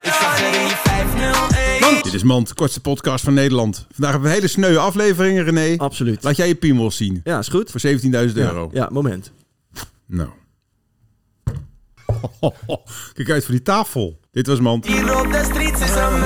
Ik zag er in 501. Dit is Mand, kortste podcast van Nederland. Vandaag hebben we een hele sneuwe aflevering, René. Absoluut. Laat jij je piemels zien. Ja, is goed. Voor 17.000 euro. Ja, moment. Nou. Kijk uit voor die tafel. Dit was Mand. Hier op de streets is een.